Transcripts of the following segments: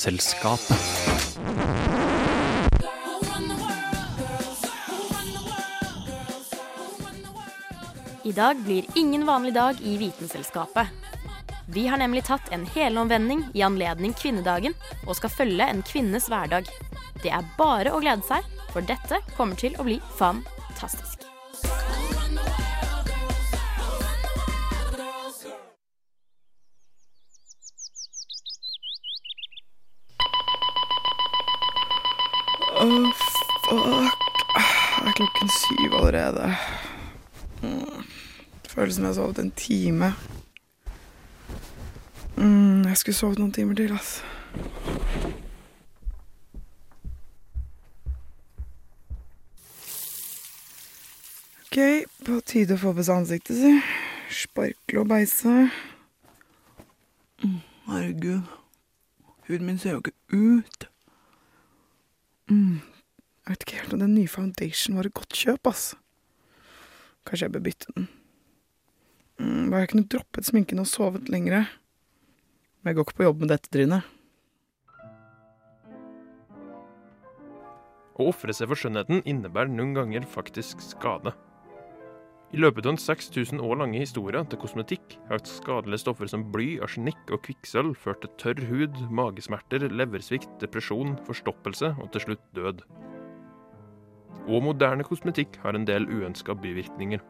Vitenselskapet. I dag blir ingen vanlig dag i Vitenselskapet. Vi har nemlig tatt en helomvending i anledning kvinnedagen og skal følge en kvinnes hverdag. Det er bare å glede seg, for dette kommer til å bli fantastisk. Allerede. Mm. Det føles som jeg har sovet en time. Mm, jeg skulle sovet noen timer til, altså. Ok, på tide å få på seg ansiktet, si. Sparkle og beise. Mm, herregud. Huden min ser jo ikke ut. Mm. Jeg vet ikke helt om den nye foundation var et godt kjøp, ass. Kanskje jeg bør bytte den. Mm, jeg kunne droppet sminken og sovet lengre. Men jeg går ikke på jobb med dette trynet. Å ofre seg for skjønnheten innebærer noen ganger faktisk skade. I løpet av den 6000 år lange historien til kosmetikk har skadelige stoffer som bly, arsenikk og kvikksølv ført til tørr hud, magesmerter, leversvikt, depresjon, forstoppelse og til slutt død. Og moderne kosmetikk har en del uønska bivirkninger.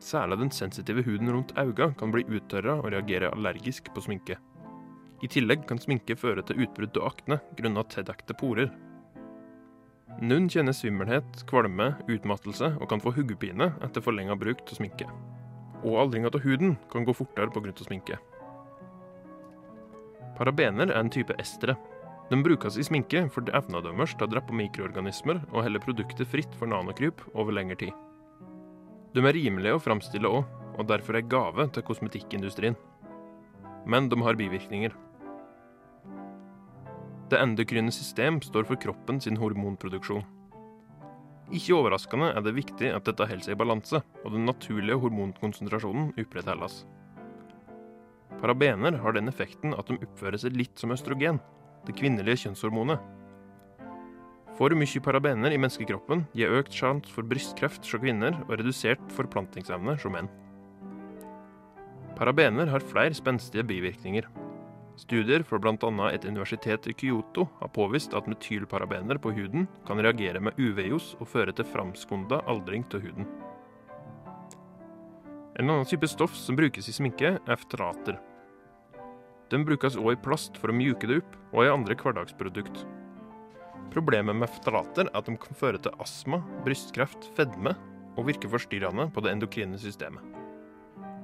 Særlig den sensitive huden rundt øynene kan bli uttørra og reagere allergisk på sminke. I tillegg kan sminke føre til utbrudd og akne grunnet tildekte porer. Noen kjenner svimmelhet, kvalme, utmattelse og kan få hodepine etter forlenga bruk av sminke. Og aldringa av huden kan gå fortere pga. sminke. Parabener er en type estere. De brukes i sminke fordi evna deres til å drepe mikroorganismer og holde produktet fritt for nanokryp over lengre tid. De er rimelige å framstille òg, og derfor er gave til kosmetikkindustrien. Men de har bivirkninger. Det endokryne system står for kroppen sin hormonproduksjon. Ikke overraskende er det viktig at dette holder seg i balanse, og den naturlige hormonkonsentrasjonen opprettholdes. Parabener har den effekten at de oppfører seg litt som østrogen, det kvinnelige kjønnshormonet. For mye parabener i menneskekroppen gir økt sjanse for brystkreft hos kvinner og redusert forplantingsevne hos menn. Parabener har flere spenstige bivirkninger. Studier fra bl.a. et universitet i Kyoto har påvist at metylparabener på huden kan reagere med UV-ljos og føre til framskunda aldring av huden. En annen type stoff som brukes i sminke, er ftalater. De brukes òg i plast for å mjuke det opp, og i andre hverdagsprodukt. Problemet med ftalater er at de kan føre til astma, brystkreft, fedme og virke forstyrrende på det endokrine systemet.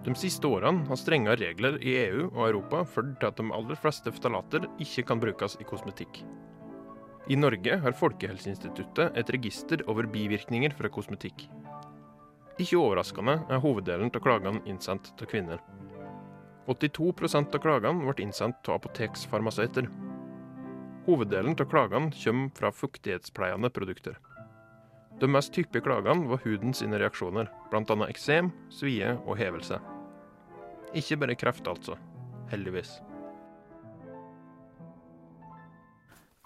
De siste årene har strenge regler i EU og Europa ført til at de aller fleste ftalater ikke kan brukes i kosmetikk. I Norge har Folkehelseinstituttet et register over bivirkninger fra kosmetikk. Ikke overraskende er hoveddelen av klagene innsendt til kvinner. 82% av klagene ble innsendt av apoteksfarmasøyter. Hoveddelen av klagene kommer fra fuktighetspleiende produkter. De mest hyppige klagene var huden sine reaksjoner, bl.a. eksem, svie og hevelse. Ikke bare kreft, altså. Heldigvis.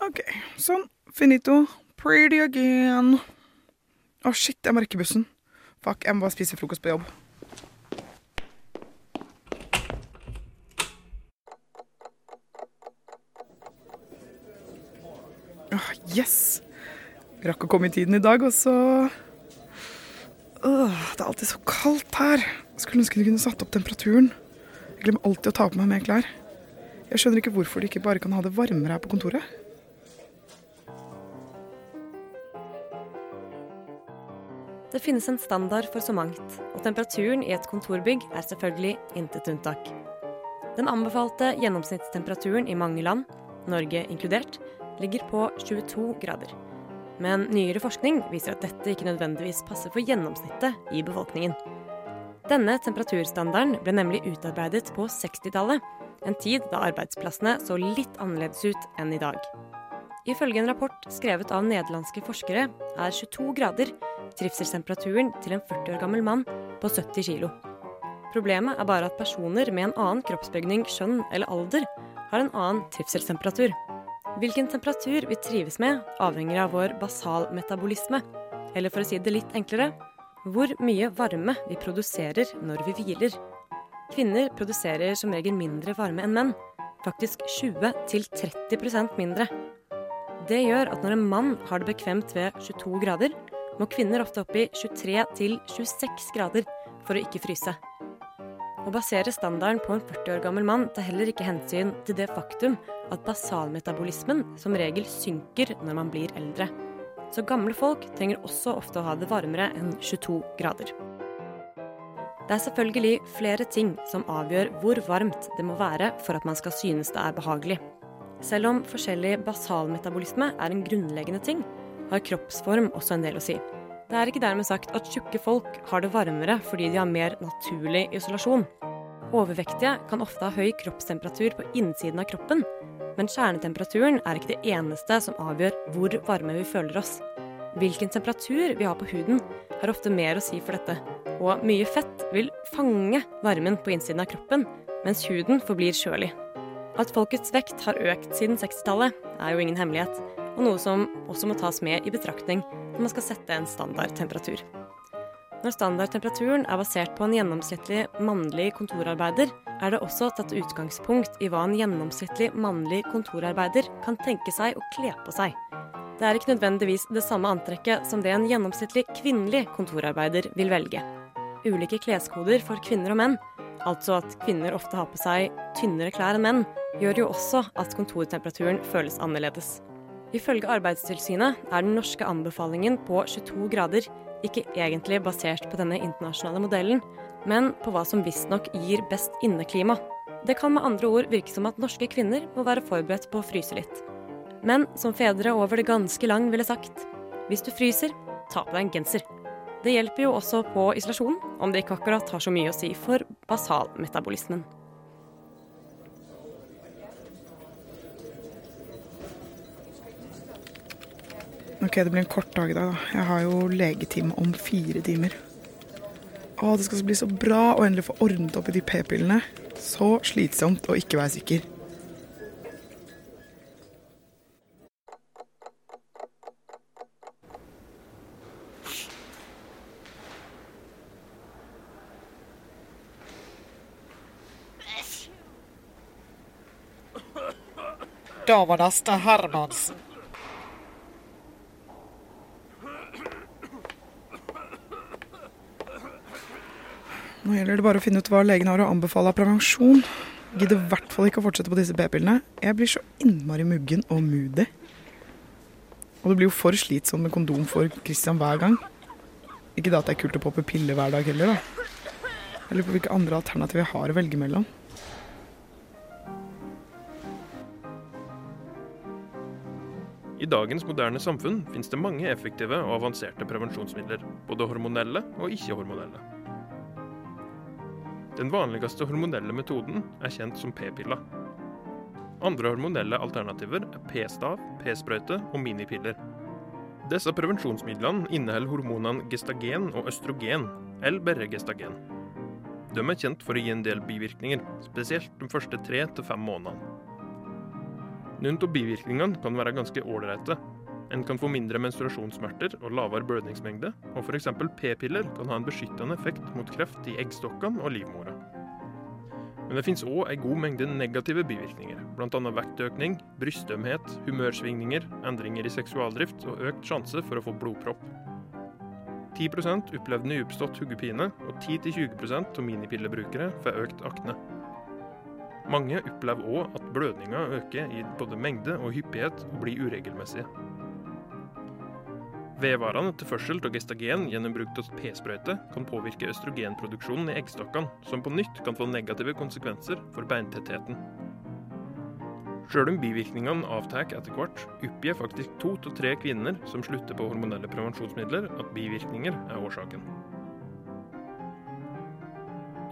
Ok, sånn. Finito. Pretty again. Å, shit, jeg må rekke bussen. Fuck, jeg må bare spise frokost på jobb. Åh, yes! Rakk å komme i tiden i dag, og så Åh, Det er alltid så kaldt her. Skulle ønske de kunne satt opp temperaturen. Jeg glemmer alltid å ta på meg mer klær. Jeg skjønner ikke hvorfor de ikke bare kan ha det varmere her på kontoret. Det finnes en standard for så mangt, og temperaturen i et kontorbygg er selvfølgelig intet unntak. Den anbefalte gjennomsnittstemperaturen i mange land, Norge inkludert, ligger på 22 grader. Men nyere forskning viser at dette ikke nødvendigvis passer for gjennomsnittet i befolkningen. Denne temperaturstandarden ble nemlig utarbeidet på 60-tallet, en tid da arbeidsplassene så litt annerledes ut enn i dag. Ifølge en rapport skrevet av nederlandske forskere er 22 grader trivselstemperaturen til en 40 år gammel mann på 70 kilo. Problemet er bare at personer med en annen kroppsbygning, skjønn eller alder har en annen trivselstemperatur. Hvilken temperatur vi trives med, avhenger av vår basalmetabolisme. Eller for å si det litt enklere hvor mye varme vi produserer når vi hviler. Kvinner produserer som regel mindre varme enn menn. Faktisk 20-30% mindre. Det gjør at når en mann har det bekvemt ved 22 grader, må kvinner ofte opp i 23-26 grader for å ikke fryse. Å basere standarden på en 40 år gammel mann tar heller ikke hensyn til det faktum at basalmetabolismen som regel synker når man blir eldre. Så gamle folk trenger også ofte å ha det varmere enn 22 grader. Det er selvfølgelig flere ting som avgjør hvor varmt det må være for at man skal synes det er behagelig. Selv om forskjellig basalmetabolisme er en grunnleggende ting, har kroppsform også en del å si. Det er ikke dermed sagt at tjukke folk har det varmere fordi de har mer naturlig isolasjon. Overvektige kan ofte ha høy kroppstemperatur på innsiden av kroppen, men kjernetemperaturen er ikke det eneste som avgjør hvor varme vi føler oss. Hvilken temperatur vi har på huden, har ofte mer å si for dette, og mye fett vil fange varmen på innsiden av kroppen, mens huden forblir kjølig. At folkets vekt har økt siden 60-tallet, er jo ingen hemmelighet, og noe som også må tas med i betraktning når man skal sette en standardtemperatur. Når standardtemperaturen er basert på en gjennomsnittlig mannlig kontorarbeider, er det også tatt utgangspunkt i hva en gjennomsnittlig mannlig kontorarbeider kan tenke seg å kle på seg. Det er ikke nødvendigvis det samme antrekket som det en gjennomsnittlig kvinnelig kontorarbeider vil velge. Ulike kleskoder for kvinner og menn, altså at kvinner ofte har på seg tynnere klær enn menn, gjør jo også at kontortemperaturen føles annerledes. Ifølge Arbeidstilsynet er den norske anbefalingen på 22 grader ikke egentlig basert på denne internasjonale modellen, men på hva som visstnok gir best inneklima. Det kan med andre ord virke som at norske kvinner må være forberedt på å fryse litt. Men som fedre over det ganske lang ville sagt, hvis du fryser, ta på deg en genser. Det hjelper jo også på isolasjon, om det ikke akkurat har så mye å si for basalmetabolismen. Ok, det blir en kort dag i dag, da. Jeg har jo legetime om fire timer. Å, det skal bli så bra å endelig få ordnet opp i de p-pillene. Så slitsomt å ikke være sikker. Da var neste Hermansen. Nå gjelder det bare å finne ut hva legen har å anbefale av prevensjon. Gidder i hvert fall ikke å fortsette på disse p-pillene. Jeg blir så innmari muggen og moody. Og det blir jo for slitsomt med kondom for Christian hver gang. Ikke da at det er kult å poppe piller hver dag heller, da. Jeg lurer på hvilke andre alternativer jeg har å velge mellom. I dagens moderne samfunn finnes det mange effektive og avanserte prevensjonsmidler, både hormonelle og ikke-hormonelle. Den vanligste hormonelle metoden er kjent som p-pilla. Andre hormonelle alternativer er p-stav, p-sprøyte og minipiller. Disse prevensjonsmidlene inneholder hormonene gestagen og østrogen, eller bare gestagen. De er kjent for å gi en del bivirkninger, spesielt de første tre til fem månedene. Noen av bivirkningene kan være ganske ålreite. En kan få mindre menstruasjonssmerter og lavere blødningsmengde, og f.eks. p-piller kan ha en beskyttende effekt mot kreft i eggstokkene og livmora. Men det finnes òg en god mengde negative bivirkninger, bl.a. vektøkning, brystømhet, humørsvingninger, endringer i seksualdrift og økt sjanse for å få blodpropp. 10% opplevde nyoppstått hodepine, og 10-20% av minipillebrukere får økt akne. Mange opplever òg at blødninga øker i både mengde og hyppighet og blir uregelmessige. Vedvarende tilførsel av gestagen gjennom bruk av p-sprøyte kan påvirke østrogenproduksjonen i eggstokkene, som på nytt kan få negative konsekvenser for beintettheten. Sjøl om bivirkningene avtar etter hvert, oppgir faktisk to til tre kvinner som slutter på hormonelle prevensjonsmidler, at bivirkninger er årsaken.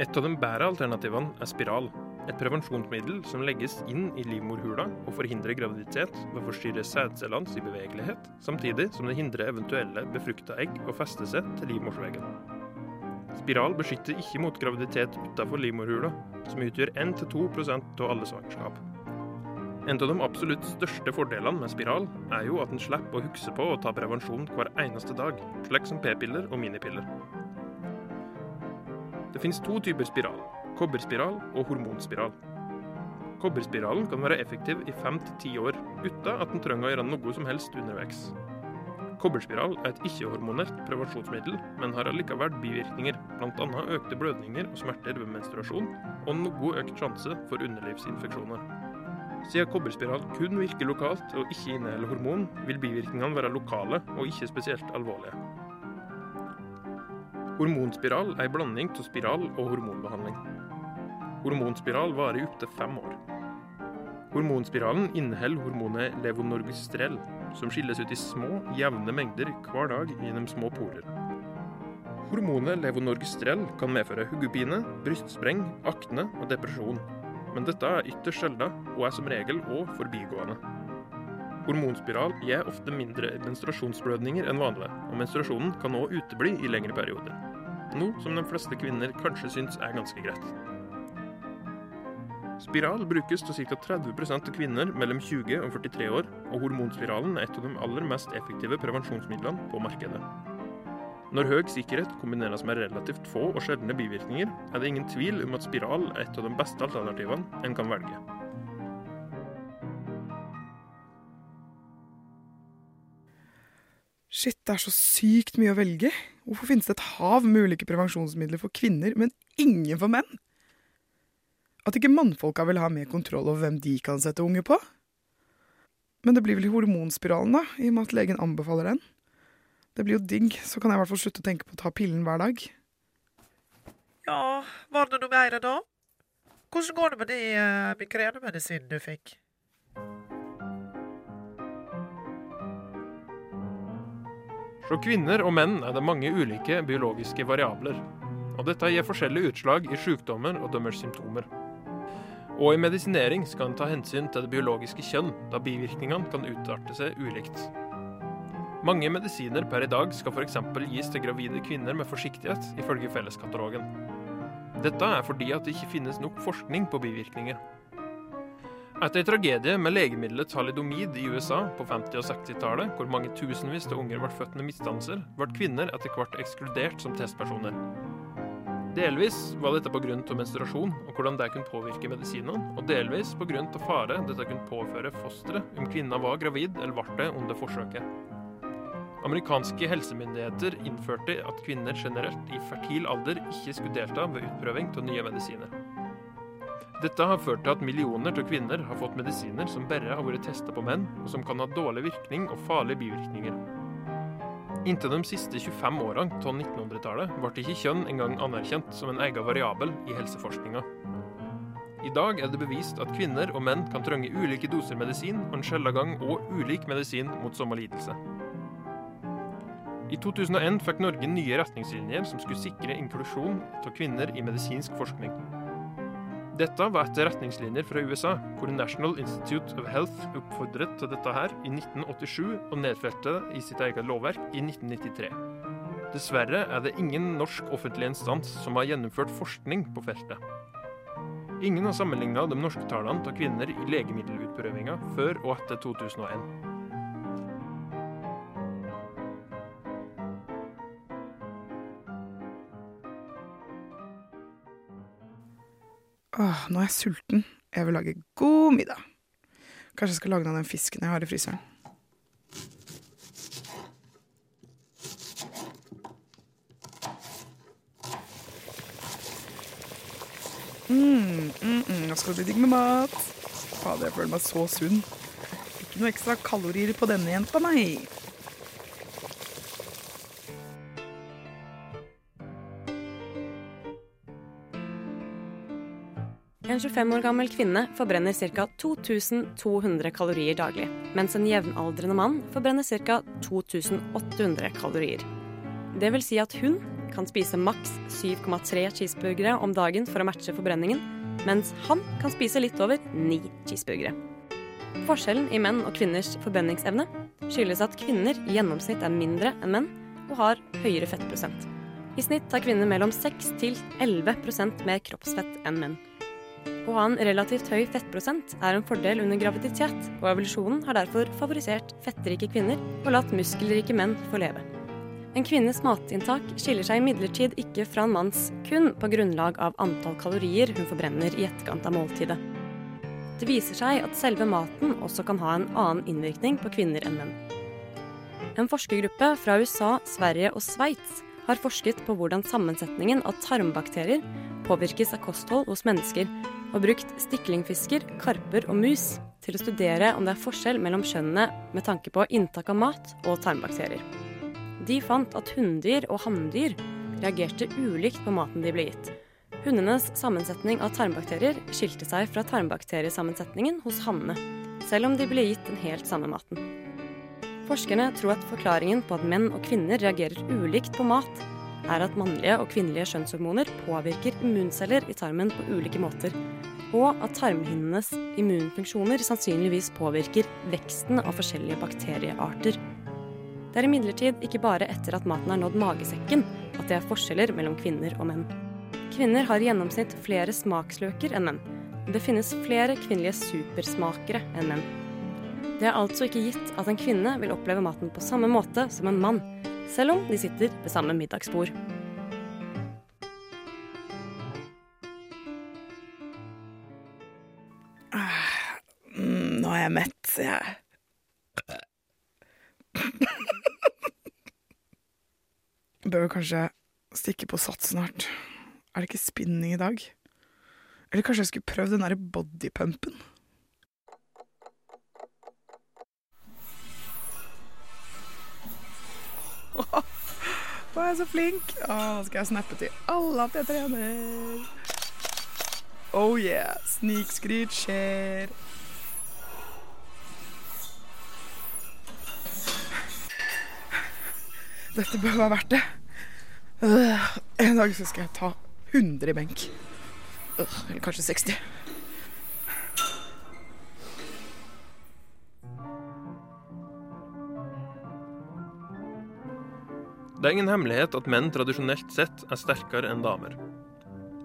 Et av de bedre alternativene er spiral. Et prevensjonsmiddel som legges inn i livmorhula og forhindrer graviditet ved å forstyrre sædcellenes bevegelighet, samtidig som det hindrer eventuelle befrukta egg å feste seg til livmorsveggen. Spiral beskytter ikke mot graviditet utenfor livmorhula, som utgjør 1-2% av alle svangerskap. En av de absolutt største fordelene med spiral er jo at en slipper å huske på å ta prevensjon hver eneste dag, slik som p-piller og minipiller. Det finnes to typer spiral, kobberspiral og hormonspiral. Kobberspiralen kan være effektiv i fem til ti år uten at en trenger å gjøre noe som helst underveis. Kobberspiral er et ikke-hormonelt prevensjonsmiddel, men har allikevel bivirkninger, bl.a. økte blødninger og smerter ved menstruasjon, og noe økt sjanse for underlivsinfeksjoner. Siden kobberspiral kun virker lokalt og ikke inneholder hormon, vil bivirkningene være lokale og ikke spesielt alvorlige. Hormonspiral er en blanding av spiral og hormonbehandling. Hormonspiral varer i opptil fem år. Hormonspiralen inneholder hormonet levonorgestrel, som skilles ut i små, jevne mengder hver dag gjennom små porer. Hormonet levonorgestrel kan medføre hodepine, brystspreng, akne og depresjon. Men dette er ytterst sjelden, og er som regel òg forbigående. Hormonspiral gir ofte mindre menstruasjonsblødninger enn vanlig, og menstruasjonen kan òg utebli i lengre perioder. Noe som de fleste kvinner kanskje syns er ganske greit. Spiral brukes til ca. 30% av kvinner mellom 20 og 43 år, og hormonspiralen er et av de aller mest effektive prevensjonsmidlene på markedet. Når høy sikkerhet kombineres med relativt få og sjeldne bivirkninger, er det ingen tvil om at spiral er et av de beste alternativene en kan velge. Shit, det er så sykt mye å velge. Hvorfor finnes det et hav med ulike prevensjonsmidler for kvinner, men ingen for menn? At ikke mannfolka vil ha mer kontroll over hvem de kan sette unge på? Men det blir vel hormonspiralen, da, i og med at legen anbefaler den. Det blir jo digg, så kan jeg i hvert fall slutte å tenke på å ta pillen hver dag. Ja, var det noe mer da? Hvordan går det med de uh, migrenemedisinen du fikk? Hos kvinner og menn er det mange ulike biologiske variabler. Og dette gir forskjellige utslag i sykdommer og deres symptomer. Og i medisinering skal en ta hensyn til det biologiske kjønn, da bivirkningene kan utarte seg ulikt. Mange medisiner per i dag skal f.eks. gis til gravide kvinner med forsiktighet, ifølge Felleskatalogen. Dette er fordi at det ikke finnes nok forskning på bivirkninger. Etter en tragedie med legemiddelet talidomid i USA på 50- og 60-tallet, hvor mange tusenvis av unger ble født med misdannelser, ble kvinner etter hvert ekskludert som testpersoner. Delvis var dette pga. menstruasjon og hvordan det kunne påvirke medisinene, og delvis pga. fare dette kunne påføre fosteret om kvinna var gravid eller ble det under forsøket. Amerikanske helsemyndigheter innførte at kvinner generelt i fertil alder ikke skulle delta ved utprøving av nye medisiner. Dette har ført til at millioner av kvinner har fått medisiner som bare har vært testa på menn, og som kan ha dårlig virkning og farlige bivirkninger. Inntil de siste 25 årene av 1900-tallet ble ikke kjønn engang anerkjent som en egen variabel i helseforskninga. I dag er det bevist at kvinner og menn kan trenge ulike doser medisin, og en sjelden gang òg ulik medisin mot samme lidelse. I 2001 fikk Norge nye retningslinjer som skulle sikre inklusjon av kvinner i medisinsk forskning. Dette var etter retningslinjer fra USA, hvor National Institute of Health oppfordret til dette her i 1987 og nedfelte det i sitt eget lovverk i 1993. Dessverre er det ingen norsk offentlig instans som har gjennomført forskning på feltet. Ingen har sammenligna de norske tallene av kvinner i legemiddelutprøvinga før og etter 2001. Åh, nå er jeg sulten. Jeg vil lage god middag. Kanskje jeg skal lage noe av den fisken jeg har i fryseren. Mm, mm, mm, nå skal det bli digg med mat. Fader, jeg føler meg så sunn. Ikke noe ekstra kalorier på denne jenta, nei. En 25 år gammel kvinne forbrenner ca. 2200 kalorier daglig, mens en jevnaldrende mann forbrenner ca. 2800 kalorier. Det vil si at hun kan spise maks 7,3 cheeseburgere om dagen for å matche forbrenningen, mens han kan spise litt over 9 cheeseburgere. Forskjellen i menn og kvinners forbrenningsevne skyldes at kvinner i gjennomsnitt er mindre enn menn og har høyere fettprosent. I snitt har kvinner mellom 6 til 11% mer kroppsfett enn menn. Å ha en relativt høy fettprosent er en fordel under graviditet, og evolusjonen har derfor favorisert fettrike kvinner og latt muskelrike menn få leve. En kvinnes matinntak skiller seg imidlertid ikke fra en manns kun på grunnlag av antall kalorier hun forbrenner i etterkant av måltidet. Det viser seg at selve maten også kan ha en annen innvirkning på kvinner enn menn. En forskergruppe fra USA, Sverige og Sveits har forsket på hvordan sammensetningen av tarmbakterier påvirkes av kosthold hos mennesker, og brukt stiklingfisker, karper og mus til å studere om det er forskjell mellom kjønnene med tanke på inntak av mat og tarmbakterier. De fant at hunndyr og hanndyr reagerte ulikt på maten de ble gitt. Hundenes sammensetning av tarmbakterier skilte seg fra tarmbakteriesammensetningen hos hannene, selv om de ble gitt den helt samme maten. Forskerne tror at forklaringen på at menn og kvinner reagerer ulikt på mat, er at mannlige og kvinnelige kjønnshormoner påvirker immunceller i tarmen på ulike måter, og at tarmhinnenes immunfunksjoner sannsynligvis påvirker veksten av forskjellige bakteriearter. Det er imidlertid ikke bare etter at maten har nådd magesekken at det er forskjeller mellom kvinner og menn. Kvinner har i gjennomsnitt flere smaksløker enn menn. Det finnes flere kvinnelige supersmakere enn menn. Det er altså ikke gitt at en kvinne vil oppleve maten på samme måte som en mann, selv om de sitter ved samme middagsbord. Mm, nå er jeg mett, jeg. Bør vel kanskje stikke på sats snart. Er det ikke spinning i dag? Eller kanskje jeg skulle prøvd den derre bodypumpen? Å, jeg så flink! Å, nå skal jeg snappe til alle at jeg trener. Oh yeah, snikskryt skjer. Dette bør være verdt det. Øh, en dag så skal jeg ta 100 i benk. Øh, eller kanskje 60. Det er ingen hemmelighet at menn tradisjonelt sett er sterkere enn damer.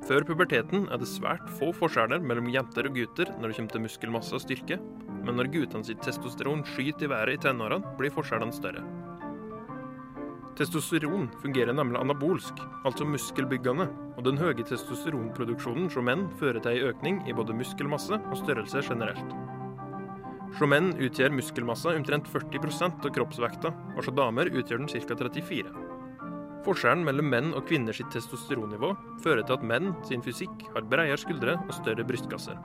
Før puberteten er det svært få forskjeller mellom jenter og gutter når det kommer til muskelmasse og styrke, men når guttene sitt testosteron skyter i været i tenårene, blir forskjellene større. Testosteron fungerer nemlig anabolsk, altså muskelbyggende, og den høye testosteronproduksjonen hos menn fører til en økning i både muskelmasse og størrelse generelt. Hos menn utgjør muskelmasse omtrent 40% av kroppsvekta, og hos damer utgjør den ca. 34 Forskjellen mellom menn og kvinner sitt testosteronnivå fører til at menn sin fysikk har bredere skuldre og større brystkasser.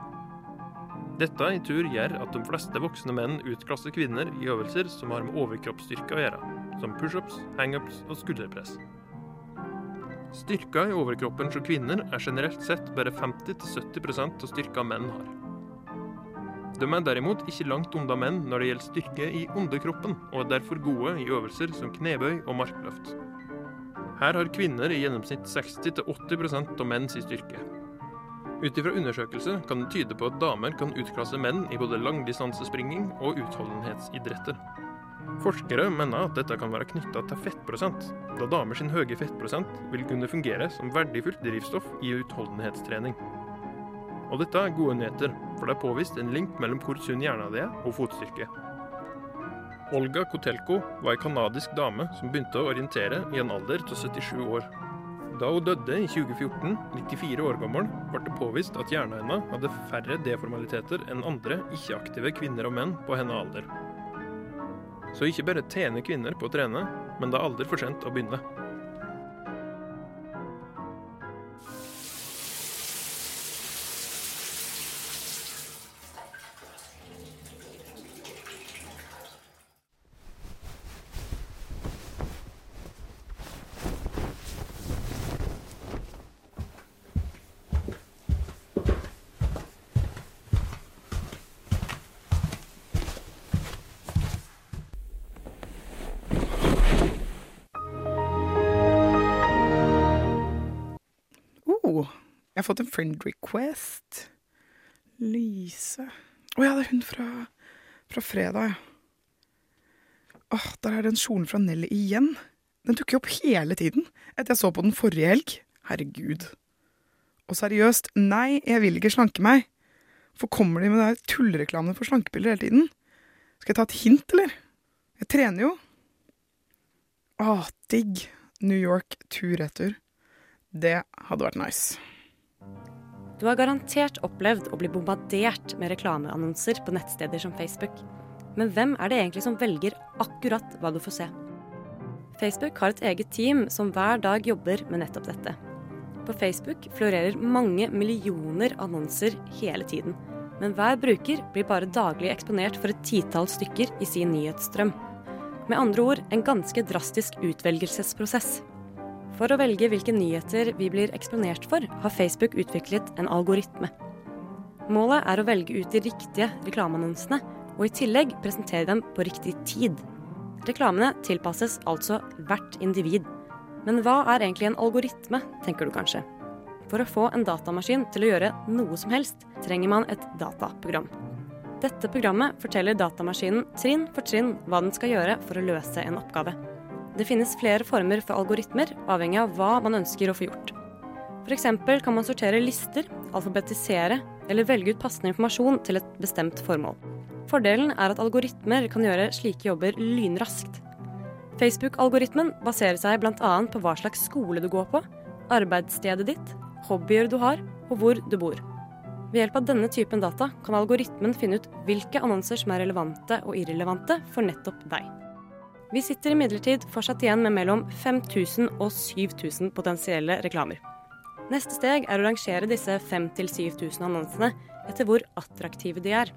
Dette i tur gjør at de fleste voksne menn utklasser kvinner i øvelser som har med overkroppsstyrke å gjøre, som pushups, hangups og skulderpress. Styrka i overkroppen hos kvinner er generelt sett bare 50-70% av styrka menn har. De er derimot ikke langt unna menn når det gjelder styrke i underkroppen, og er derfor gode i øvelser som knebøy og markløft. Her har kvinner i gjennomsnitt 60-80 av menns i styrke. Ut ifra undersøkelser kan det tyde på at damer kan utklasse menn i både langdistansespringing og utholdenhetsidretter. Forskere mener at dette kan være knytta til fettprosent, da damer sin høye fettprosent vil kunne fungere som verdifullt drivstoff i utholdenhetstrening. Og dette er gode nyheter, for det er påvist en link mellom hvor sunn hjernen din er og fotstyrke. Olga Kotelko var ei kanadisk dame som begynte å orientere i en alder av 77 år. Da hun døde i 2014, 94 år gammel, ble det påvist at hjernen hennes hadde færre deformaliteter enn andre ikke-aktive kvinner og menn på hennes alder. Så ikke bare tjener kvinner på å trene, men det er aldri for sent å begynne. Friend request. Lise Å ja, det er hun fra, fra fredag, ja. Åh, der er den kjolen fra Nelly igjen. Den dukker opp hele tiden etter jeg så på den forrige helg. Herregud. Og seriøst, nei, jeg vil ikke slanke meg. For kommer de med der tullreklamene for slankepiller hele tiden? Skal jeg ta et hint, eller? Jeg trener jo. Åh, digg. New York tur-retur. Det hadde vært nice. Du har garantert opplevd å bli bombardert med reklameannonser på nettsteder som Facebook. Men hvem er det egentlig som velger akkurat hva du får se? Facebook har et eget team som hver dag jobber med nettopp dette. På Facebook florerer mange millioner annonser hele tiden. Men hver bruker blir bare daglig eksponert for et titall stykker i sin nyhetsstrøm. Med andre ord en ganske drastisk utvelgelsesprosess. For å velge hvilke nyheter vi blir eksponert for, har Facebook utviklet en algoritme. Målet er å velge ut de riktige reklameannonsene, og i tillegg presentere dem på riktig tid. Reklamene tilpasses altså hvert individ. Men hva er egentlig en algoritme, tenker du kanskje. For å få en datamaskin til å gjøre noe som helst, trenger man et dataprogram. Dette programmet forteller datamaskinen trinn for trinn hva den skal gjøre for å løse en oppgave. Det finnes flere former for algoritmer, avhengig av hva man ønsker å få gjort. F.eks. kan man sortere lister, alfabetisere eller velge ut passende informasjon til et bestemt formål. Fordelen er at algoritmer kan gjøre slike jobber lynraskt. Facebook-algoritmen baserer seg bl.a. på hva slags skole du går på, arbeidsstedet ditt, hobbyer du har og hvor du bor. Ved hjelp av denne typen data kan algoritmen finne ut hvilke annonser som er relevante og irrelevante for nettopp deg. Vi sitter imidlertid fortsatt igjen med mellom 5000 og 7000 potensielle reklamer. Neste steg er å rangere disse 5000-7000 annonsene etter hvor attraktive de er.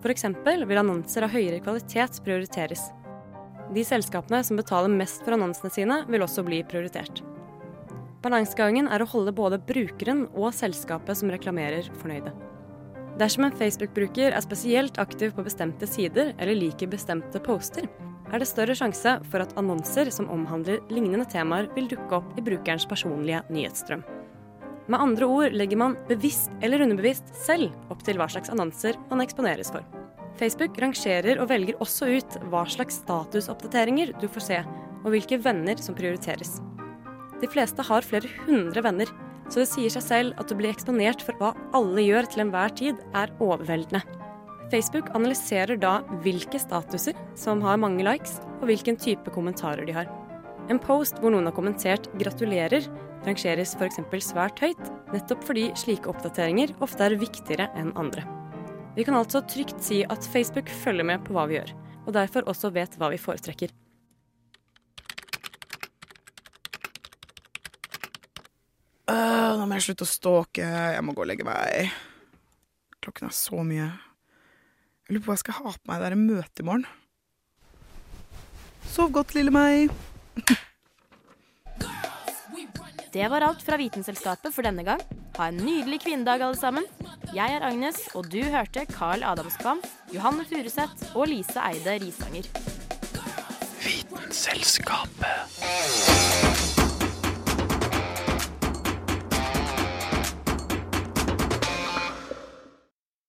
F.eks. vil annonser av høyere kvalitet prioriteres. De selskapene som betaler mest for annonsene sine, vil også bli prioritert. Balansegangen er å holde både brukeren og selskapet som reklamerer, fornøyde. Dersom en Facebook-bruker er spesielt aktiv på bestemte sider eller liker bestemte poster, er det større sjanse for at annonser som omhandler lignende temaer, vil dukke opp i brukerens personlige nyhetsstrøm. Med andre ord legger man bevisst eller underbevisst selv opp til hva slags annonser man eksponeres for. Facebook rangerer og velger også ut hva slags statusoppdateringer du får se, og hvilke venner som prioriteres. De fleste har flere hundre venner, så det sier seg selv at å bli eksponert for hva alle gjør til enhver tid, er overveldende. Facebook analyserer da hvilke statuser som har mange likes, og hvilken type kommentarer de har. En post hvor noen har kommentert 'gratulerer', rangeres f.eks. svært høyt, nettopp fordi slike oppdateringer ofte er viktigere enn andre. Vi kan altså trygt si at Facebook følger med på hva vi gjør, og derfor også vet hva vi foretrekker. Uh, nå må jeg slutte å stalke. Jeg må gå og legge meg. Klokken er så mye. Jeg lurer på hva jeg skal ha på meg det der møte i morgen. Sov godt, lille meg. Det var alt fra Vitenselskapet for denne gang. Ha en nydelig kvinnedag, alle sammen. Jeg er Agnes, og du hørte Carl Adamskvam, Johanne Furuseth og Lise Eide Risanger. Vitenselskapet.